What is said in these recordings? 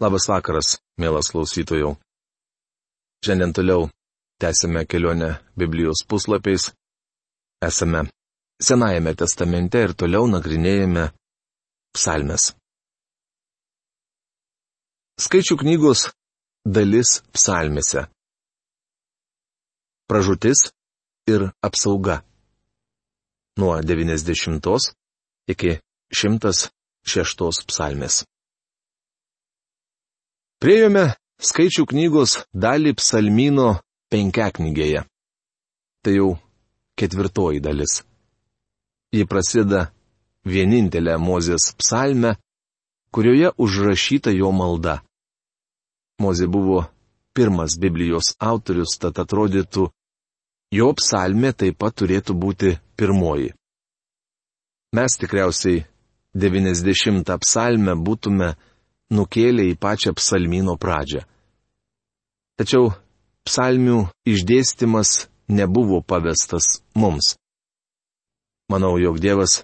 Labas vakaras, mielas klausytojų. Šiandien toliau tęsime kelionę Biblijos puslapiais. Esame Senajame testamente ir toliau nagrinėjame psalmes. Skaičių knygos dalis psalmėse. Pražutis ir apsauga. Nuo 90 iki 106 psalmės. Priejome skaičių knygos dalį psalmino penkiaknygėje. Tai jau ketvirtoji dalis. Ji prasideda vienintelę Mozės psalmę, kurioje užrašyta jo malda. Mozė buvo pirmas Biblijos autorius, tad atrodytų, jo psalmė taip pat turėtų būti pirmoji. Mes tikriausiai 90 psalmę būtume nukėlė į pačią psalmino pradžią. Tačiau psalmių išdėstymas nebuvo pavestas mums. Manau, jog Dievas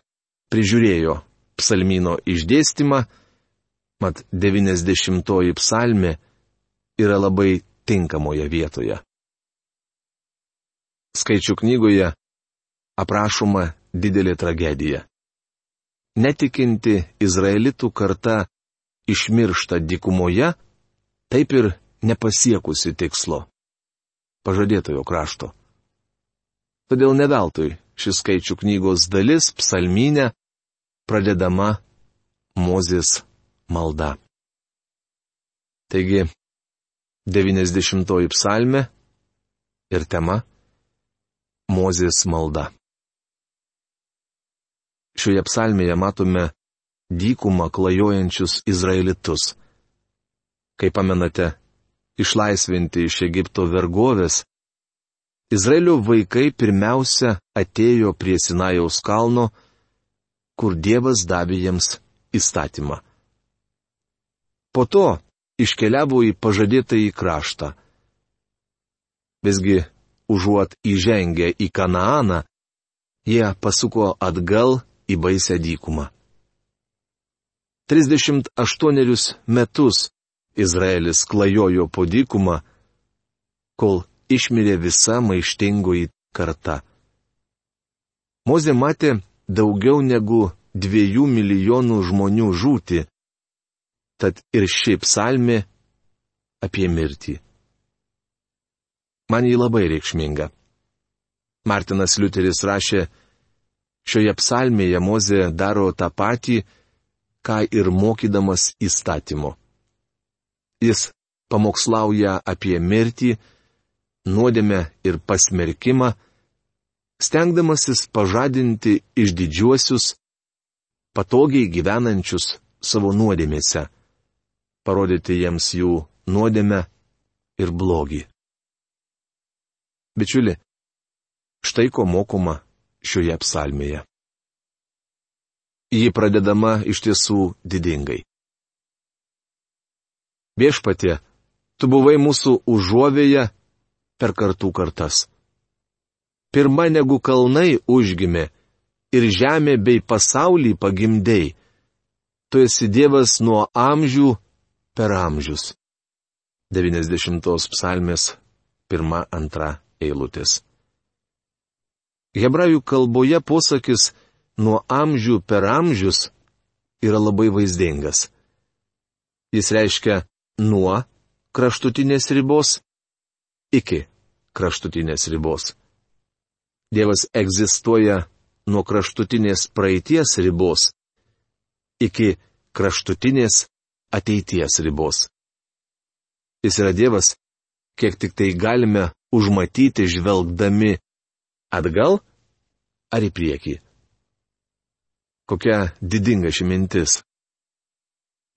prižiūrėjo psalmino išdėstymą, mat 90-oji psalmė yra labai tinkamoje vietoje. Skaičių knygoje aprašoma didelė tragedija. Netikinti izraelitų karta išmiršta dikumoje, taip ir nepasiekusi tikslo - pažadėtojo krašto. Todėl neveltui šis skaičių knygos dalis psalminė pradedama Mozės malda. Taigi, 90 psalmė ir tema - Mozės malda. Šioje psalmėje matome dykumą klajojančius izraelitus. Kaip pamenate, išlaisvinti iš Egipto vergovės, Izraelio vaikai pirmiausia atėjo prie Sinajaus kalno, kur Dievas davė jiems įstatymą. Po to iškeliavo į pažadėtą į kraštą. Visgi, užuot įžengę į Kanaaną, jie pasuko atgal į baisę dykumą. 38 metus Izraelis klajojo po dykumą, kol išmirė visa maištingoji karta. Mozė matė daugiau negu dviejų milijonų žmonių žūti, tad ir ši psalmė apie mirtį. Man jį labai reikšminga. Martinas Liuteris rašė, šioje psalmėje Mozė daro tą patį, ką ir mokydamas įstatymu. Jis pamokslauja apie mirtį, nuodėmę ir pasmerkimą, stengdamasis pažadinti išdidžiuosius, patogiai gyvenančius savo nuodėmėse, parodyti jiems jų nuodėmę ir blogį. Bičiuli, štai ko mokoma šioje psalmėje ji pradedama iš tiesų didingai. Viešpatė, tu buvai mūsų užuovėje per kartų kartas. Pirma negu kalnai užgimė ir žemė bei pasaulį pagimdėjai. Tu esi Dievas nuo amžių per amžius. 90 psalmės 1-2 eilutės. Hebrajų kalboje posakis nuo amžių per amžius yra labai vaizdingas. Jis reiškia nuo kraštutinės ribos iki kraštutinės ribos. Dievas egzistuoja nuo kraštutinės praeities ribos iki kraštutinės ateities ribos. Jis yra Dievas, kiek tik tai galime užmatyti žvelgdami atgal ar į priekį. Kokia didinga ši mintis.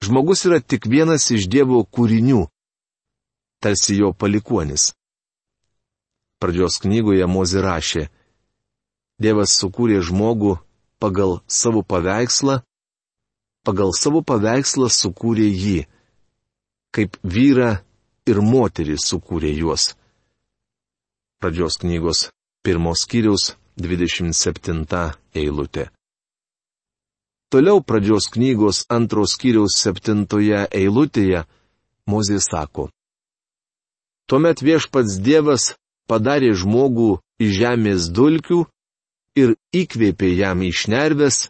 Žmogus yra tik vienas iš Dievo kūrinių, tarsi jo palikuonis. Pradžios knygoje Mozi rašė, Dievas sukūrė žmogų pagal savo paveikslą, pagal savo paveikslą sukūrė jį, kaip vyra ir moterį sukūrė juos. Pradžios knygos pirmos skyriaus 27 eilutė. Toliau pradžios knygos antros kiriaus septintoje eilutėje Mozė sako. Tuomet viešpats Dievas padarė žmogų iš žemės dulkių ir įkvėpė jam išnervęs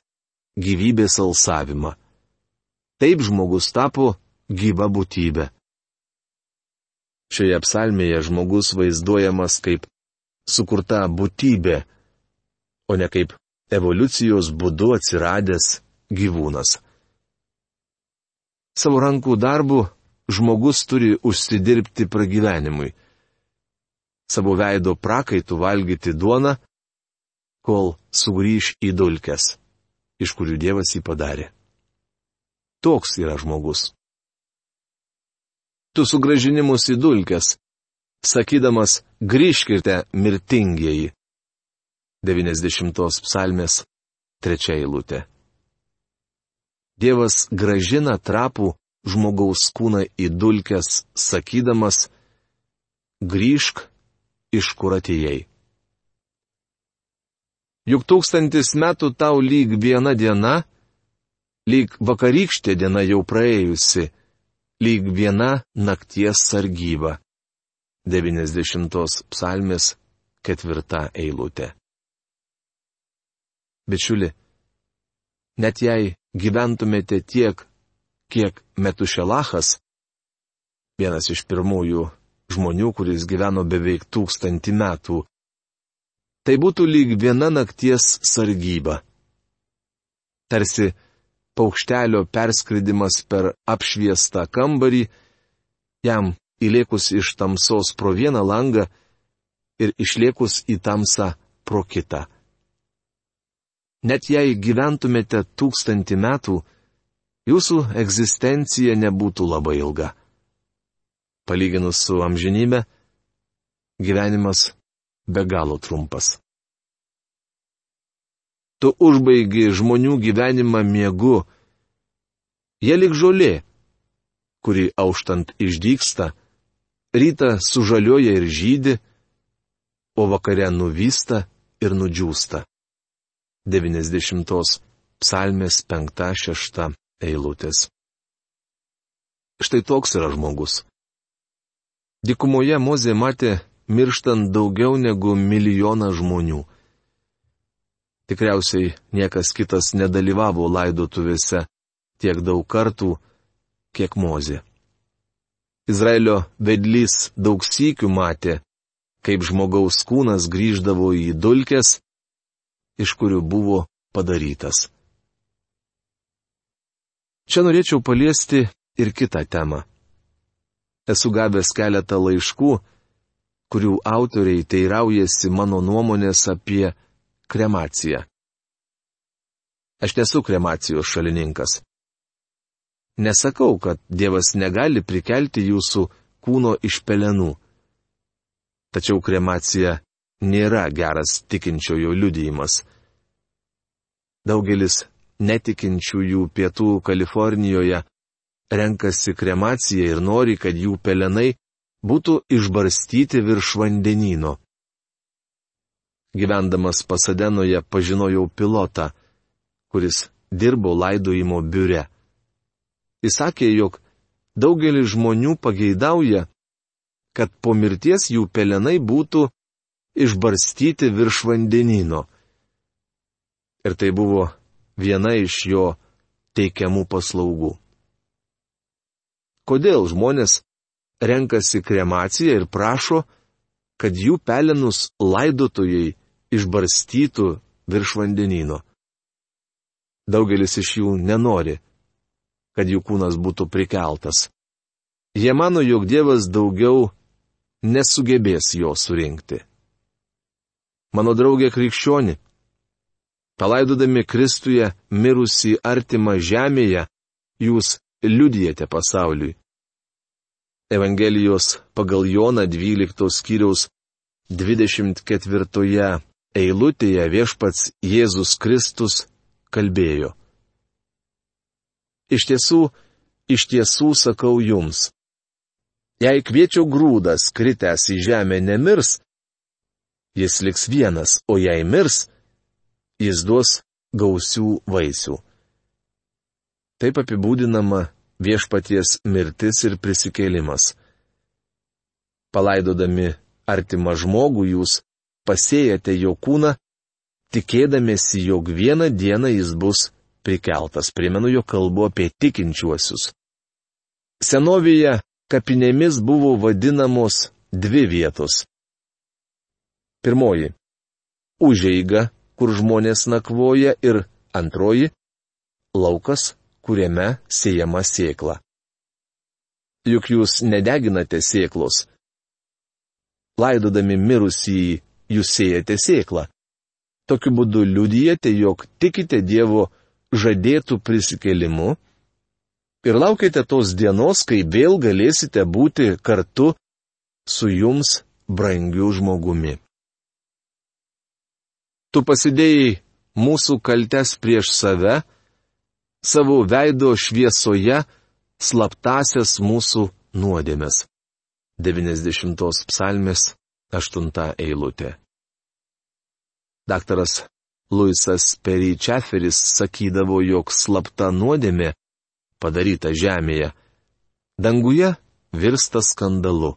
gyvybės alsavimą. Taip žmogus tapo gyva būtybė. Šioje psalmėje žmogus vaizduojamas kaip sukurta būtybė, o ne kaip evoliucijos būdu atsiradęs gyvūnas. Savo rankų darbu žmogus turi užsidirbti pragyvenimui. Savo veido prakaitų valgyti duoną, kol sugrįž į dulkes, iš kurių Dievas jį padarė. Toks yra žmogus. Tu sugražinimus į dulkes, sakydamas, grįžkite mirtingieji. 90 psalmės trečia eilutė. Dievas gražina trapų žmogaus kūną į dulkes, sakydamas, grįžk, iš kur atėjai. Juk tūkstantis metų tau lyg viena diena, lyg vakarykštė diena jau praėjusi, lyg viena nakties sargyba. 90 psalmės ketvirta eilutė. Bičiuli, net jei gyventumėte tiek, kiek Metušelachas, vienas iš pirmųjų žmonių, kuris gyveno beveik tūkstantį metų, tai būtų lyg viena nakties sargyba. Tarsi paukštelio perskridimas per apšviestą kambarį, jam įliekus iš tamsos pro vieną langą ir išliekus į tamsą pro kitą. Net jei gyventumėte tūkstantį metų, jūsų egzistencija nebūtų labai ilga. Palyginus su amžinybė, gyvenimas be galo trumpas. Tu užbaigi žmonių gyvenimą miegu, jie lik žolė, kuri auštant išdyksta, rytą sužalioja ir žydi, o vakare nuvysta ir nudžiūsta. 90 psalmės 5-6 eilutės. Štai toks yra žmogus. Dikumoje Mozė matė mirštant daugiau negu milijoną žmonių. Tikriausiai niekas kitas nedalyvavo laidotuvėse tiek daug kartų, kiek Mozė. Izraelio vedlys daug sykių matė, kaip žmogaus kūnas grįždavo į dulkes iš kurių buvo padarytas. Čia norėčiau paliesti ir kitą temą. Esu gavęs keletą laiškų, kurių autoriai teiraujasi mano nuomonės apie kremaciją. Aš nesu kremacijos šalininkas. Nesakau, kad Dievas negali prikelti jūsų kūno iš pelenų. Tačiau kremacija nėra geras tikinčiojo liudijimas. Daugelis netikinčiųjų pietų Kalifornijoje renkasi kremaciją ir nori, kad jų pelenai būtų išbarstyti virš vandenino. Gyvendamas Pasadenoje pažinojau pilotą, kuris dirbo laidojimo biure. Jis sakė, jog daugelis žmonių pageidauja, kad po mirties jų pelenai būtų išbarstyti virš vandenino. Ir tai buvo viena iš jo teikiamų paslaugų. Kodėl žmonės renkasi kremaciją ir prašo, kad jų pelenus laidotojai išbarstytų virš vandenino? Daugelis iš jų nenori, kad jų kūnas būtų prikeltas. Jie mano, jog Dievas daugiau nesugebės jo surinkti. Mano draugė krikščioni, palaidodami Kristuje mirusį artimą žemėje, jūs liudijate pasauliui. Evangelijos pagal Joną 12 skyriaus 24 eilutėje viešpats Jėzus Kristus kalbėjo. Iš tiesų, iš tiesų sakau jums. Jei kviečio grūdas kritęs į žemę nemirs, jis liks vienas, o jei mirs, jis duos gausių vaisių. Taip apibūdinama viešpaties mirtis ir prisikėlimas. Palaidodami artimą žmogų jūs pasėjate jo kūną, tikėdamėsi, jog vieną dieną jis bus prikeltas. Primenu, jo kalbu apie tikinčiuosius. Senovėje kapinėmis buvo vadinamos dvi vietos. Pirmoji - užeiga, kur žmonės nakvoja ir antroji - laukas, kuriame siejama sėkla. Juk jūs nedeginate sėklos. Laidodami mirusį, jūs siejate sėklą. Tokiu būdu liudijate, jog tikite Dievo žadėtų prisikelimu ir laukite tos dienos, kai vėl galėsite būti kartu su jums brangiu žmogumi. Tu pasidėjai mūsų kaltes prieš save, savo veido šviesoje slaptasias mūsų nuodėmes. 90 psalmės 8 eilutė. Daktaras Luisas Peryčeferis sakydavo, jog slapta nuodėmė padaryta žemėje, danguje virsta skandalu.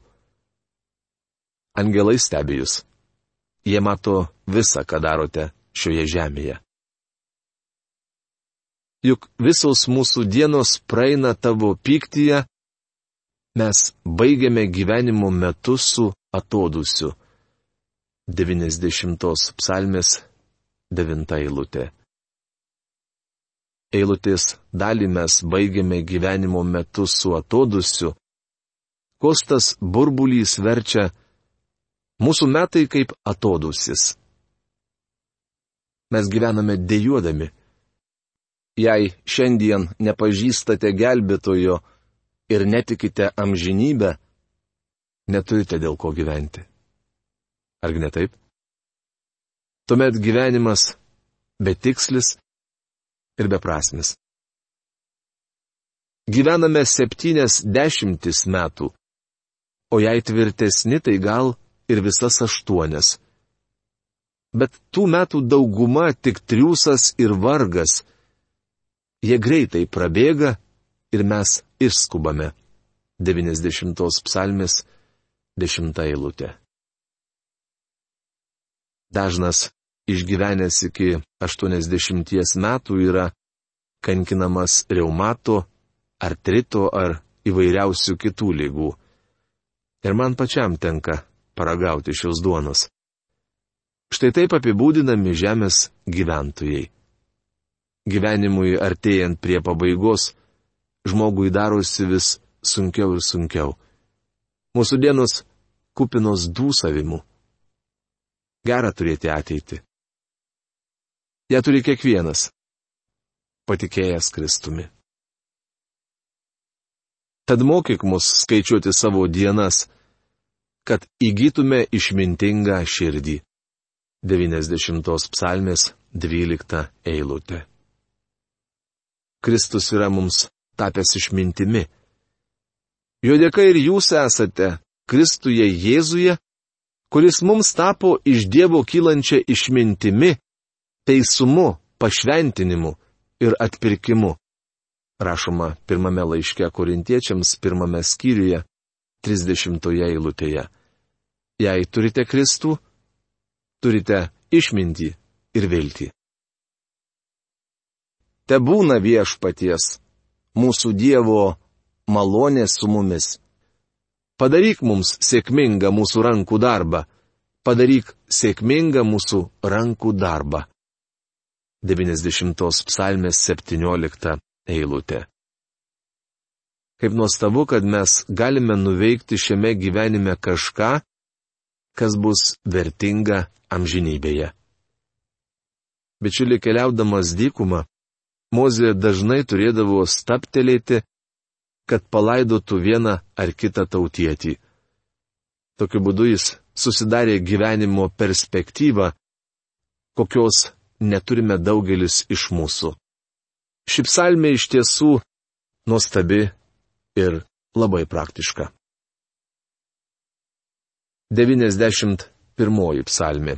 Angelai stebėjus. Jie mato visą, ką darote šioje žemėje. Juk visos mūsų dienos praeina tavo pyktyje, mes baigiame gyvenimo metus su atodusiu. 90 psalmės 9 eilutė. Eilutės dalį mes baigiame gyvenimo metu su atodusiu. Kostas burbulys verčia mūsų metai kaip atodusis. Mes gyvename dėjuodami. Jei šiandien nepažįstate gelbėtojo ir netikite amžinybę, neturite dėl ko gyventi. Argi ne taip? Tuomet gyvenimas betikslis ir beprasmis. Gyvename septynias dešimtis metų, o jei tvirtesni, tai gal ir visas aštuonias. Bet tų metų dauguma tik triūsas ir vargas. Jie greitai prabėga ir mes išskubame. 90 psalmės 10 eilutė. Dažnas išgyvenęs iki 80 metų yra kankinamas reumato, artrito ar įvairiausių kitų lygų. Ir man pačiam tenka paragauti šios duonos. Štai taip apibūdinami žemės gyventojai. Gyvenimui artėjant prie pabaigos, žmogui darosi vis sunkiau ir sunkiau. Mūsų dienos kupinos dūsavimų gera turėti ateitį. Ja turi kiekvienas, patikėjęs Kristumi. Tad mokyk mus skaičiuoti savo dienas, kad įgytume išmintingą širdį. 90 psalmės 12 eilutė. Kristus yra mums tapęs išmintimi. Jo dėka ir jūs esate Kristuje Jėzuje kuris mums tapo iš Dievo kylančia išmintimi, teisumu, pašventinimu ir atpirkimu. Rašoma pirmame laiške korintiečiams pirmame skyriuje, 30 eilutėje. Jei turite Kristų, turite išmintį ir viltį. Te būna viešpaties, mūsų Dievo malonė su mumis Padaryk mums sėkmingą mūsų rankų darbą. Padaryk sėkmingą mūsų rankų darbą. 90 psalmės 17 eilutė. Kaip nuostabu, kad mes galime nuveikti šiame gyvenime kažką, kas bus vertinga amžinybėje. Bičiuli keliaudamas dykumą, Mozė dažnai turėdavo staptelėti kad palaidotų vieną ar kitą tautietį. Tokiu būdu jis susidarė gyvenimo perspektyvą, kokios neturime daugelis iš mūsų. Ši psalmė iš tiesų nuostabi ir labai praktiška. 91 psalmė.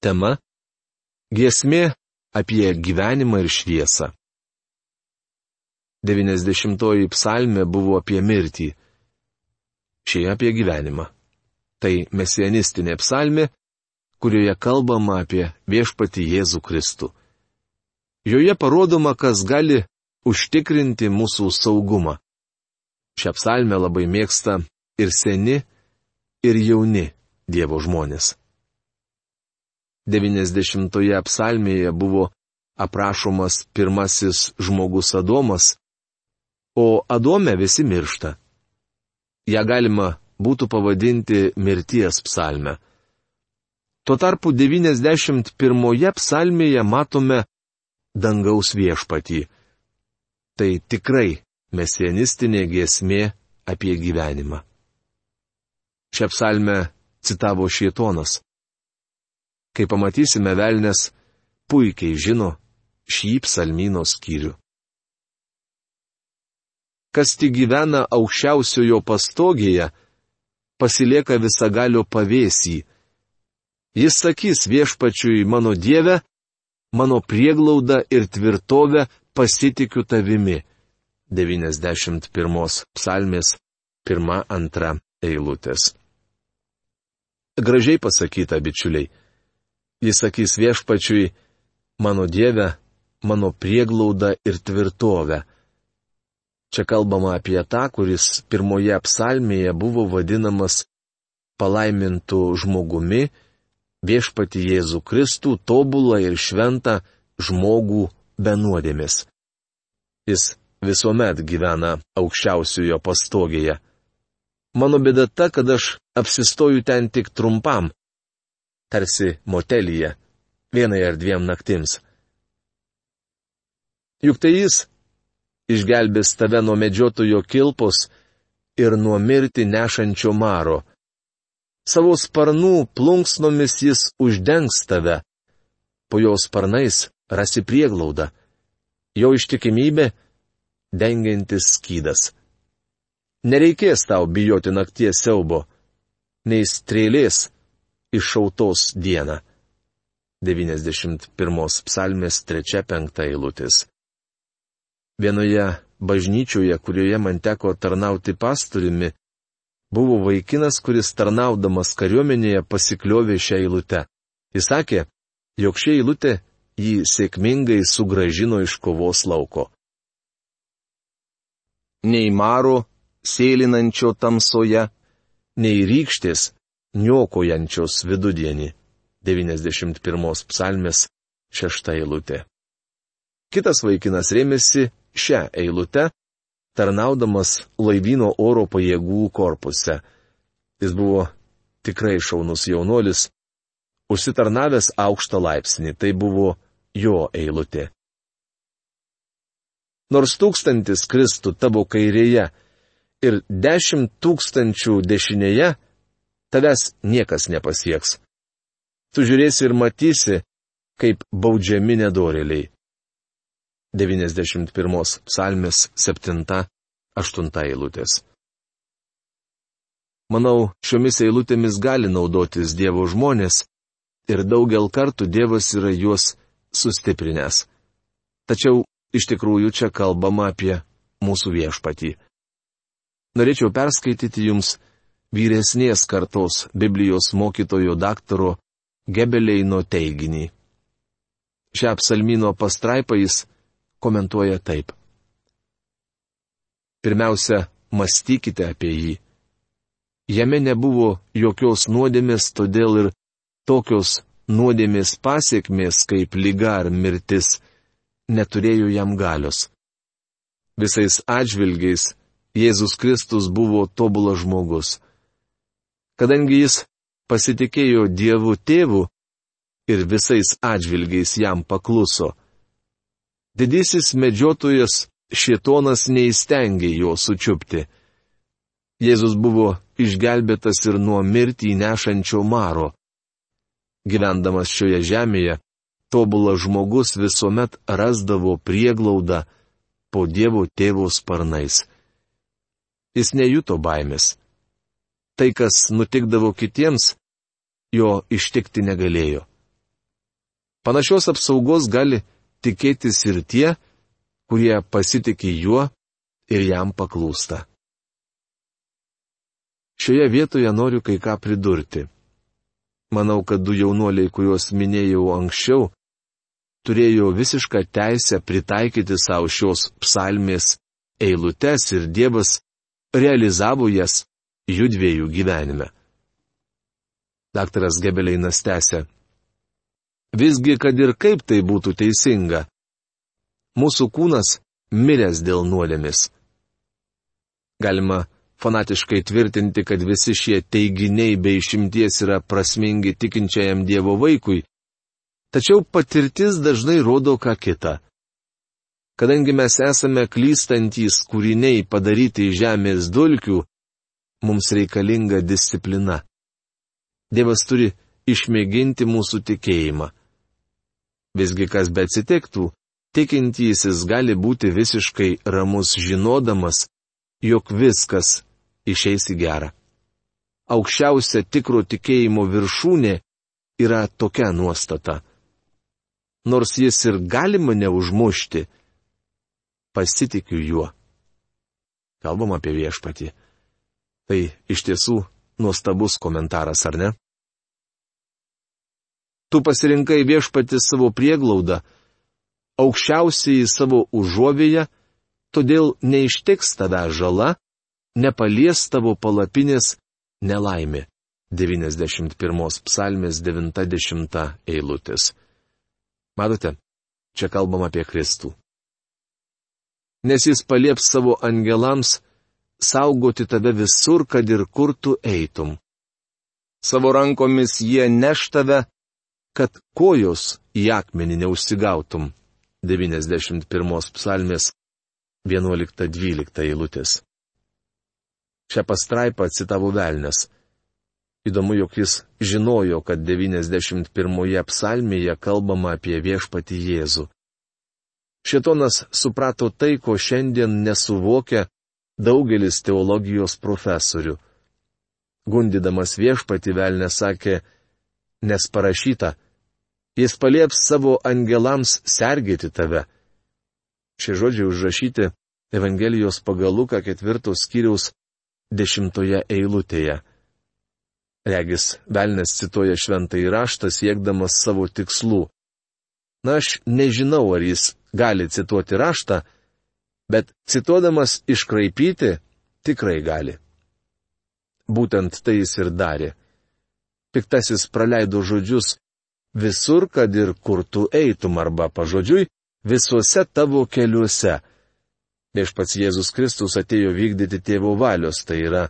Tema - Giesmė apie gyvenimą ir šviesą. 90 psalmė buvo apie mirtį. Šie apie gyvenimą. Tai mesianistinė psalmė, kurioje kalbama apie viešpati Jėzų Kristų. Joje parodoma, kas gali užtikrinti mūsų saugumą. Šią psalmę labai mėgsta ir seni, ir jauni Dievo žmonės. 90-oje psalmėje buvo aprašomas pirmasis žmogus Adomas, o Adome visi miršta. Ja galima būtų pavadinti mirties psalme. Tuo tarpu 91 psalmėje matome dangaus viešpatį. Tai tikrai mesianistinė giesmė apie gyvenimą. Šią psalmę citavo Šietonas. Kai pamatysime velnės, puikiai žino šį psalmino skyrių kas tik gyvena aukščiausiojo pastogėje, pasilieka visagalio pavėsį. Jis sakys viešpačiui mano Dieve, mano prieglauda ir tvirtovė pasitikiu tavimi. 91 psalmės 1-2 eilutės. Gražiai pasakyta, bičiuliai. Jis sakys viešpačiui, mano Dieve, mano prieglauda ir tvirtovė. Čia kalbama apie tą, kuris pirmoje psalmėje buvo vadinamas palaimintų žmogumi, viešpati Jėzų Kristų, tobulą ir šventą žmogų be nuodėmis. Jis visuomet gyvena aukščiausiojo pastogėje. Mano bėda ta, kad aš apsistoju ten tik trumpam, tarsi motelyje, vienai ar dviem naktims. Juk tai jis išgelbės tave nuo medžiotojo kilpos ir nuo mirti nešančio maro. Savo sparnų plunksnomis jis uždengs tave. Po jo sparnais rasi prieglaudą. Jo ištikimybė - dengiantis skydas. Nereikės tau bijoti nakties siaubo, nei strėlės iššautos dieną. 91 psalmės 3-5 eilutės. Vienoje bažnyčioje, kurioje man teko tarnauti pastoriumi, buvo vaikinas, kuris tarnaudamas kariuomenėje pasikliovė šią eilutę. Jis sakė, jog ši eilutė jį sėkmingai sugražino iš kovos lauko. Nei maro, sėlinančio tamsoje, nei rykštės, niokojančios vidudienį. 91 psalmės 6 eilutė. Kitas vaikinas rėmėsi šią eilutę, tarnaudamas laivyno oro pajėgų korpuse. Jis buvo tikrai šaunus jaunuolis, užsitarnavęs aukštą laipsnį, tai buvo jo eilutė. Nors tūkstantis kristų tavo kairėje ir dešimt tūkstančių dešinėje, tavęs niekas nepasieks. Tu žiūrėsi ir matysi, kaip baudžiami nedorėliai. 91 psalmės 7-8 eilutės. Manau, šiomis eilutėmis gali naudotis Dievo žmonės ir daugel kartų Dievas yra juos sustiprinęs. Tačiau iš tikrųjų čia kalbama apie mūsų viešpatį. Norėčiau perskaityti jums vyresnės kartos Biblijos mokytojo daktaro Gebeleino teiginį. Šią psalmino pastraipą jis komentuoja taip. Pirmiausia, mąstykite apie jį. Jame nebuvo jokios nuodėmės, todėl ir tokios nuodėmės pasiekmės kaip lyga ar mirtis neturėjo jam galios. Visais atžvilgiais Jėzus Kristus buvo tobulas žmogus. Kadangi jis pasitikėjo Dievu tėvu ir visais atžvilgiais jam pakluso, Didysis medžiotojas šietonas neįstengė jo sučiupti. Jėzus buvo išgelbėtas ir nuo mirtį nešančio maro. Gyvendamas šioje žemėje, tobulas žmogus visuomet rasdavo prieglaudą po Dievo tėvo sparnais. Jis nejuto baimės. Tai, kas nutikdavo kitiems, jo ištikti negalėjo. Panašios apsaugos gali tikėtis ir tie, kurie pasitikė juo ir jam paklūsta. Šioje vietoje noriu kai ką pridurti. Manau, kad du jaunuoliai, kuriuos minėjau anksčiau, turėjo visišką teisę pritaikyti savo šios psalmės eilutes ir Dievas realizavo jas jų dviejų gyvenime. Daktaras Gebeleinas tęsė. Visgi, kad ir kaip tai būtų teisinga, mūsų kūnas miręs dėl nuodėmis. Galima fanatiškai tvirtinti, kad visi šie teiginiai bei išimties yra prasmingi tikinčiajam Dievo vaikui, tačiau patirtis dažnai rodo ką kitą. Kadangi mes esame klystantys kūriniai padaryti iš žemės dulkių, mums reikalinga disciplina. Dievas turi išmėginti mūsų tikėjimą. Visgi kas be atsitiktų, tikintysis gali būti visiškai ramus žinodamas, jog viskas išeis į gerą. Aukščiausia tikro tikėjimo viršūnė yra tokia nuostata. Nors jis ir gali mane užmušti, pasitikiu juo. Kalbam apie viešpatį. Tai iš tiesų nuostabus komentaras, ar ne? Tu pasirinkai viešpatį savo prieglaudą, aukščiausiai savo užuovėje, todėl neištiks tave žala, nepalies tavo palapinės nelaimė. 91 psalmės 90 eilutės. Matote, čia kalbam apie Kristų. Nes jis palieps savo angelams saugoti tave visur, kad ir kur tu eitum. Savo rankomis jie neš tave, kad kojos į akmenį neužsigautum. 91 psalmės 11-12 eilutės. Šią pastraipą citavo Velnes. Įdomu, jog jis žinojo, kad 91 psalmėje kalbama apie viešpati Jėzų. Šitonas suprato tai, ko šiandien nesuvokia daugelis teologijos profesorių. Gundydamas viešpati Velnes sakė, nes parašyta, jis palieps savo angelams sergėti tave. Šie žodžiai užrašyti Evangelijos pagal Luką ketvirtos skyriaus dešimtoje eilutėje. Regis, velnės cituoja šventą įraštą siekdamas savo tikslų. Na, aš nežinau, ar jis gali cituoti raštą, bet cituodamas iškraipyti tikrai gali. Būtent tai jis ir darė. Piktasis praleido žodžius visur, kad ir kur tu eitum arba pažodžiui, visuose tavo keliuose Viešpats Jėzus Kristus atėjo vykdyti tėvo valios, tai yra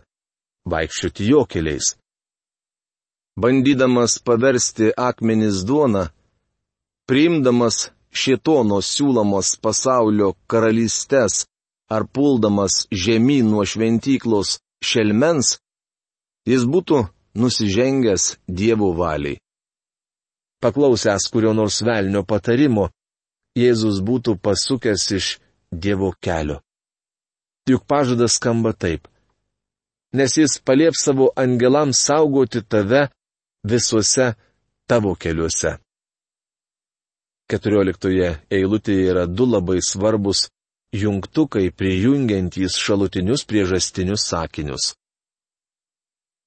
vaikščioti jo keliais. Bandydamas paversti akmenis duoną, priimdamas šitono siūlomos pasaulio karalystės ar puldamas žemyn nuo šventyklos šelmens, jis būtų nusižengęs Dievo valiai. Paklausęs kurio nors velnio patarimo, Jėzus būtų pasukęs iš Dievo kelio. Juk pažadas skamba taip. Nes jis palieps savo angelams saugoti tave visuose tavo keliuose. Keturioliktoje eilutėje yra du labai svarbus jungtukai prijungiantys šalutinius priežastinius sakinius.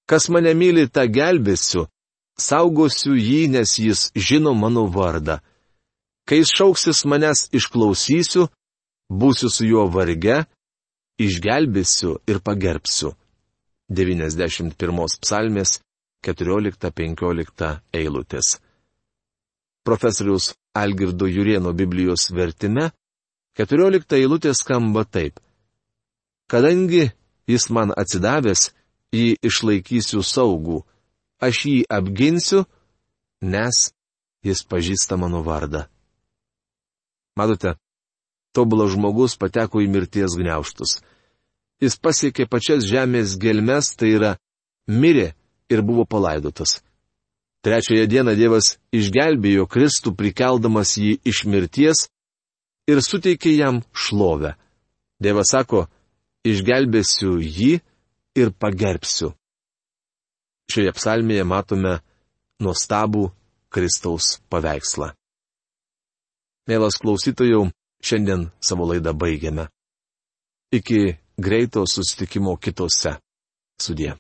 Kas mane myli, tą gelbėsiu, saugosiu jį, nes jis žino mano vardą. Kai jis šauksis manęs išklausysiu, būsiu su juo varge, išgelbėsiu ir pagerbsiu. 91 psalmės 14-15 eilutės. Profesorius Algirdo Jurieno Biblijos vertime 14 eilutė skamba taip. Kadangi jis man atsidavęs, jį išlaikysiu saugų, aš jį apginsiu, nes jis pažįsta mano vardą. Matote, tobulas žmogus pateko į mirties gniauštus. Jis pasiekė pačias žemės gelmes, tai yra mirė ir buvo palaidotas. Trečiąją dieną Dievas išgelbėjo Kristų prikeldamas jį iš mirties ir suteikė jam šlovę. Dievas sako, išgelbėsiu jį ir pagerbsiu. Šioje psalmėje matome nuostabų Kristaus paveikslą. Mielas klausytojų, Šiandien savo laidą baigiame. Iki greito susitikimo kitose. Sudie.